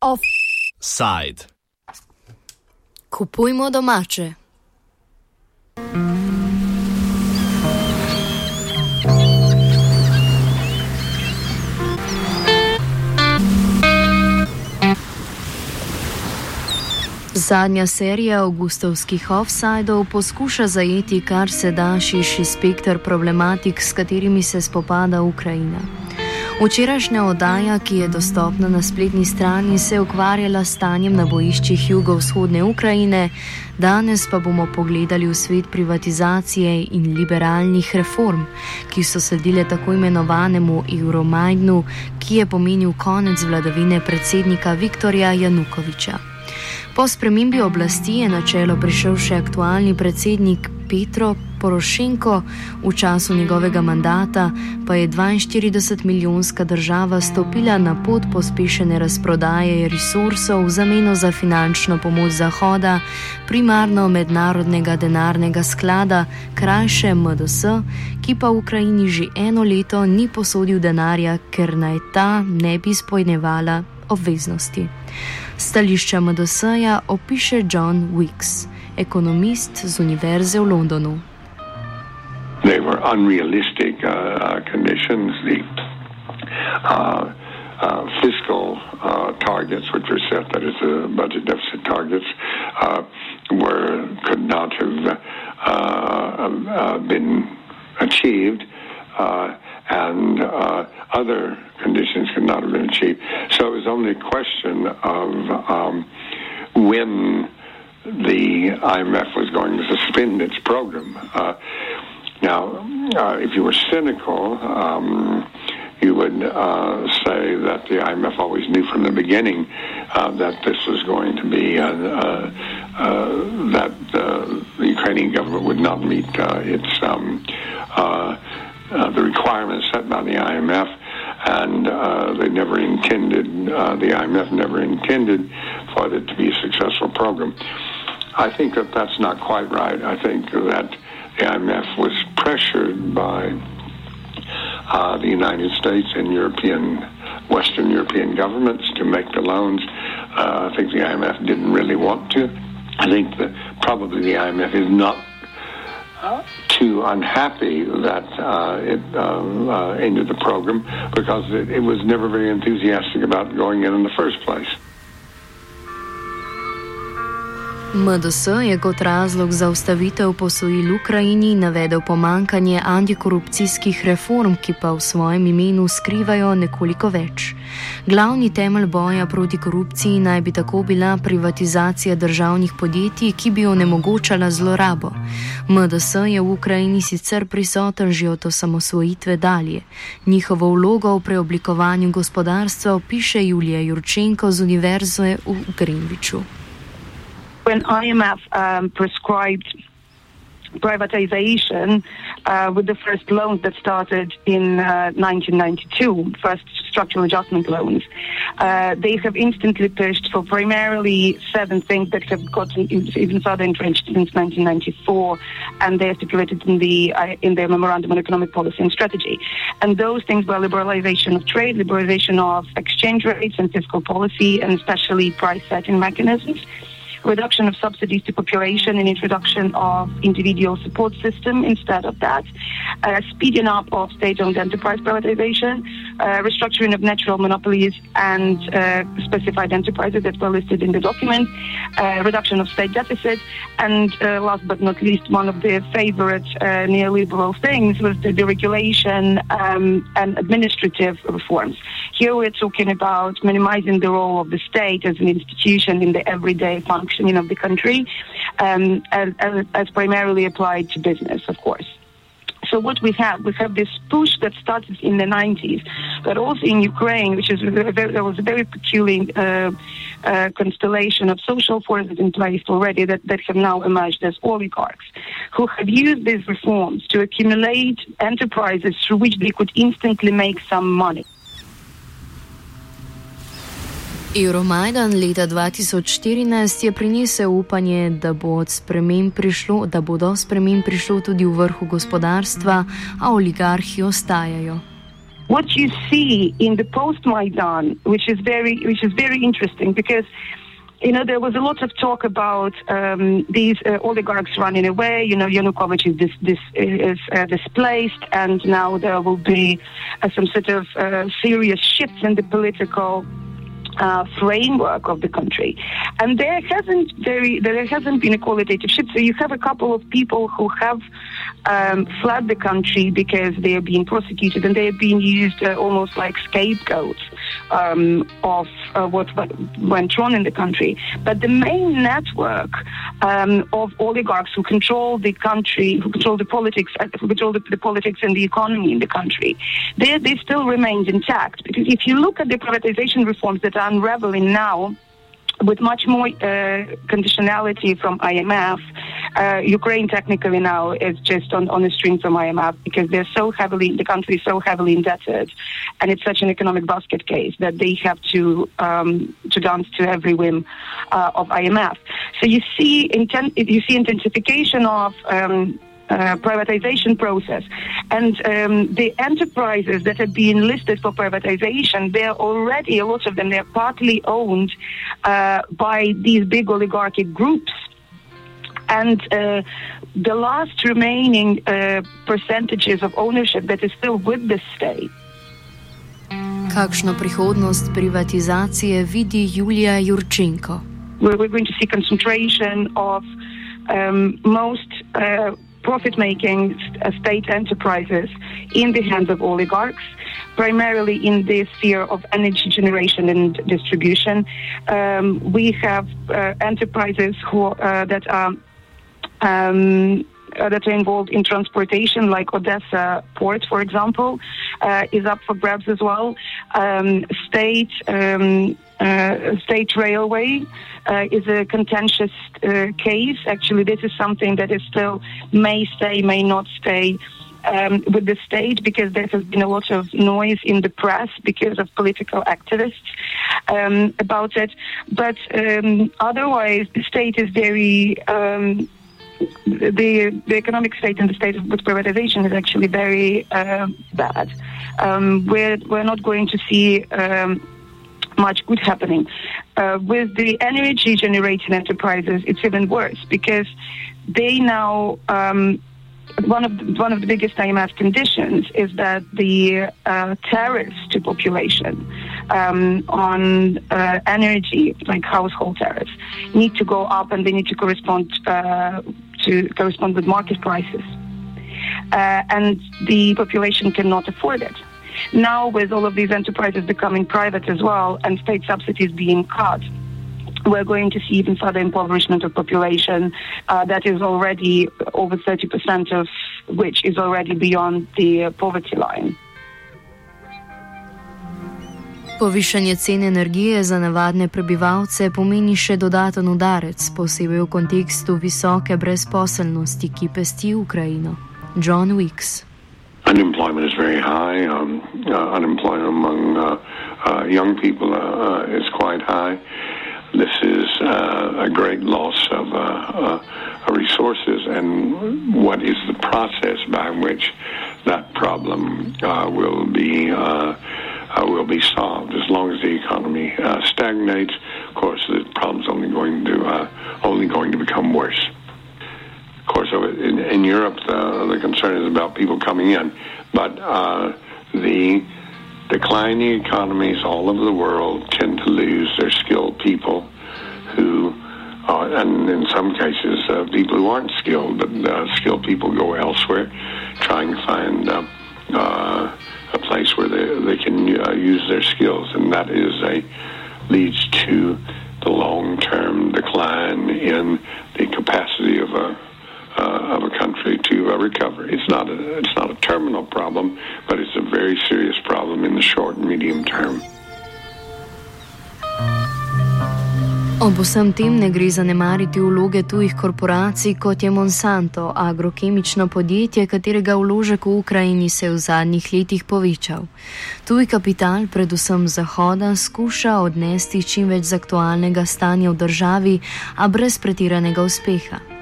Offside. Kupujmo domače. Zadnja serija avgustovskih offsajdov poskuša zajeti kar se da širši spektr problematik, s katerimi se spopada Ukrajina. Včerajšnja oddaja, ki je dostopna na spletni strani, se je ukvarjala s stanjem na bojiščih jugovzhodne Ukrajine, danes pa bomo pogledali v svet privatizacije in liberalnih reform, ki so sledile tako imenovanemu Euromajdnu, ki je pomenil konec vladavine predsednika Viktorja Janukoviča. Po spremembi oblasti je na čelo prišel še aktualni predsednik Petro Porošenko, v času njegovega mandata pa je 42 milijonska država stopila na pot pospešene razprodaje resursov v zameno za finančno pomoč Zahoda, primarno mednarodnega denarnega sklada, krajše MDS, ki pa v Ukrajini že eno leto ni posodil denarja, ker naj ta ne bi spojnevala obveznosti. Stališča MDS-ja opiše John Weeks, ekonomist z Univerze v Londonu. They were unrealistic uh, uh, conditions. The uh, uh, fiscal uh, targets, which were set, that is, the budget deficit targets, uh, were could not have uh, uh, been achieved. Uh, and uh, other conditions could not have been achieved. Only question of um, when the IMF was going to suspend its program. Uh, now, uh, if you were cynical, um, you would uh, say that the IMF always knew from the beginning uh, that this was going to be uh, uh, that the Ukrainian government would not meet its um, the requirements set by the IMF, and uh, they never intended, uh, the IMF never intended for it to be a successful program. I think that that's not quite right. I think that the IMF was pressured by uh, the United States and European, Western European governments to make the loans. Uh, I think the IMF didn't really want to. I think that probably the IMF is not too unhappy that uh, it um, uh, ended the program because it, it was never very enthusiastic about going in in the first place. MDS je kot razlog za ustavitev posojil Ukrajini navedel pomankanje antikorupcijskih reform, ki pa v svojem imenu skrivajo nekoliko več. Glavni temelj boja proti korupciji naj bi tako bila privatizacija državnih podjetij, ki bi onemogočala zlorabo. MDS je v Ukrajini sicer prisoten že od osamosvojitve dalje. Njihovo vlogo v preoblikovanju gospodarstva opiše Julija Jurčenko z Univerze v Greenwichu. When IMF um, prescribed privatization uh, with the first loans that started in uh, 1992, first structural adjustment loans. Uh, they have instantly pushed for primarily seven things that have gotten even further entrenched since 1994, and they are stipulated in the uh, in their memorandum on economic policy and strategy. And those things were liberalization of trade, liberalization of exchange rates and fiscal policy, and especially price setting mechanisms reduction of subsidies to population and introduction of individual support system instead of that, uh, speeding up of state-owned enterprise privatization, uh, restructuring of natural monopolies and uh, specified enterprises that were listed in the document, uh, reduction of state deficit, and uh, last but not least, one of the favorite uh, neoliberal things was the deregulation um, and administrative reforms. Here we're talking about minimizing the role of the state as an institution in the everyday functioning of the country, um, as, as, as primarily applied to business, of course. So what we have, we have this push that started in the 90s, but also in Ukraine, which is very, there was a very peculiar uh, uh, constellation of social forces in place already that, that have now emerged as oligarchs, who have used these reforms to accumulate enterprises through which they could instantly make some money. Euromajdan leta 2014 je prinesel upanje, da, bo prišlo, da bodo sprememb prišlo tudi v vrhu gospodarstva, a oligarhi ostajajo. What you see in the post-Maidan, which is very, which is very interesting, because you know there was a lot of talk about um, these uh, oligarchs running away. You know, Yanukovych is, this, this is uh, displaced, and now there will be uh, some sort of uh, serious shifts in the political uh, framework of the country, and there hasn't very there hasn't been a qualitative shift. So you have a couple of people who have um, fled the country because they are being prosecuted and they are being used uh, almost like scapegoats um, of uh, what went wrong in the country. But the main network um, of oligarchs who control the country, who control the politics, uh, who control the, the, politics and the economy in the country, they, they still remained intact. Because if you look at the privatization reforms that are unraveling now, with much more uh, conditionality from IMF, uh, Ukraine technically now is just on, on a string from IMF because they're so heavily, the country is so heavily indebted, and it's such an economic basket case that they have to um, to dance to every whim uh, of IMF. So you see, inten- you see intensification of um, uh, privatization process. And um, the enterprises that have been listed for privatization, they're already, a lot of them, they're partly owned uh, by these big oligarchic groups. And uh, the last remaining uh, percentages of ownership that is still with the state. Kakšno prihodnost privatizacije vidi Julija Jurčenko? We're, we're going to see concentration of um, most uh, profit making uh, state enterprises in the hands of oligarchs, primarily in the sphere of energy generation and distribution. Um, we have uh, enterprises who, uh, that are um, uh, that are involved in transportation, like Odessa port, for example, uh, is up for grabs as well. Um, state um, uh, state railway uh, is a contentious uh, case. Actually, this is something that is still may stay, may not stay. Um, with the state because there has been a lot of noise in the press because of political activists um, about it. But um, otherwise, the state is very. The the economic state and the state of privatization is actually very uh, bad. Um, we're we're not going to see um, much good happening. Uh, with the energy generating enterprises, it's even worse because they now. Um, one of the, one of the biggest IMF conditions is that the uh, tariffs to population um, on uh, energy, like household tariffs, need to go up and they need to correspond uh, to correspond with market prices, uh, and the population cannot afford it. Now, with all of these enterprises becoming private as well and state subsidies being cut, we're going to see even further impoverishment of population uh, that is already over 30% of which is already beyond the poverty line. Povišanje cen energije za navadne prebivalce pomeni še dodaten udarec, posebej v kontekstu visoke brezposelnosti, ki pesti Ukrajino. John Wicks. unemployment is very high. Um, uh, unemployment among uh, uh, young people uh, uh, is quite high. This is uh, a great loss of resources, and what is the process by which that problem will be will be solved? As long as the economy stagnates, of course, the problem's only going to only going to become worse. Of course, in, in Europe, the, the, concern is about people coming in, but uh, the declining economies all over the world tend to lose their skilled people who, uh, and in some cases, uh, people who aren't skilled, but uh, skilled people go elsewhere, trying to find uh, uh, place where they, they can use their skills, and that is a leads to the long-term decline in the capacity of a uh, of a country to uh, recover. It's not a, it's not a terminal problem, but it's a very serious problem in the short and medium term. Ob vsem tem ne gre zanemariti vloge tujih korporacij, kot je Monsanto, agrokemično podjetje, katerega vložek v Ukrajini se je v zadnjih letih povečal. Tuj kapital, predvsem Zahoda, skuša odnesti čim več z aktualnega stanja v državi, a brez pretiranega uspeha.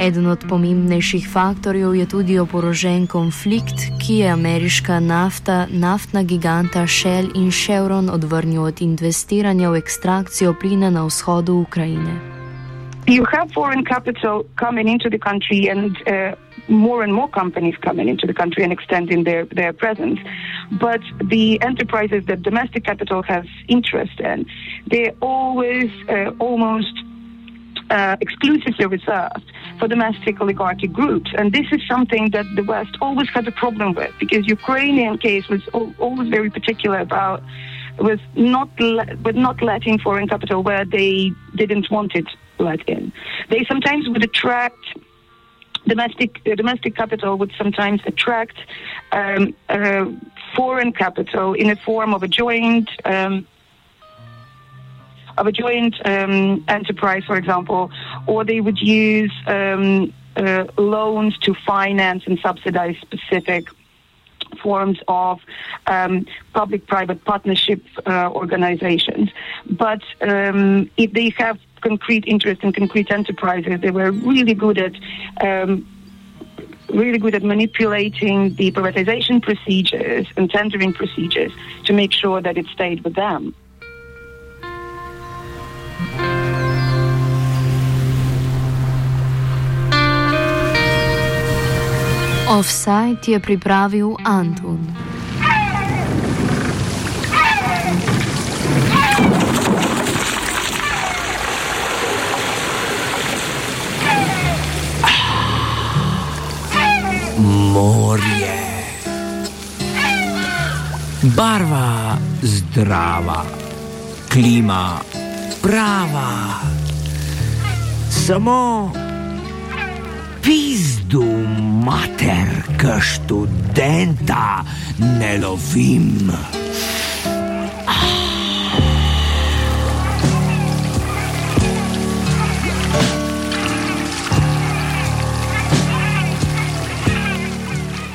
Eden od pomembnejših faktorjev je tudi oporožen konflikt, ki je ameriška nafta, naftna giganta Shell in Chevron odvrnil od investiranja v ekstrakcijo plina na vzhodu Ukrajine. You have foreign capital coming into the country and uh, more and more companies coming into the country and extending their, their presence. But the enterprises that domestic capital has interest in, they're always uh, almost uh, exclusively reserved for domestic oligarchic groups. And this is something that the West always had a problem with because Ukrainian case was always very particular about was not le- with not letting foreign capital where they didn't want it let in. They sometimes would attract domestic uh, domestic capital would sometimes attract um, uh, foreign capital in the form of a joint um, of a joint um, enterprise, for example, or they would use um, uh, loans to finance and subsidize specific forms of um, public-private partnership uh, organizations. But um, if they have concrete interest in concrete enterprises, they were really good at um, really good at manipulating the privatization procedures and tendering procedures to make sure that it stayed with them. Offside je pripravil Antun. Morje. Barva zdrava, klima prava. Samo pizdu mater, k študenta ne lovim. Ah.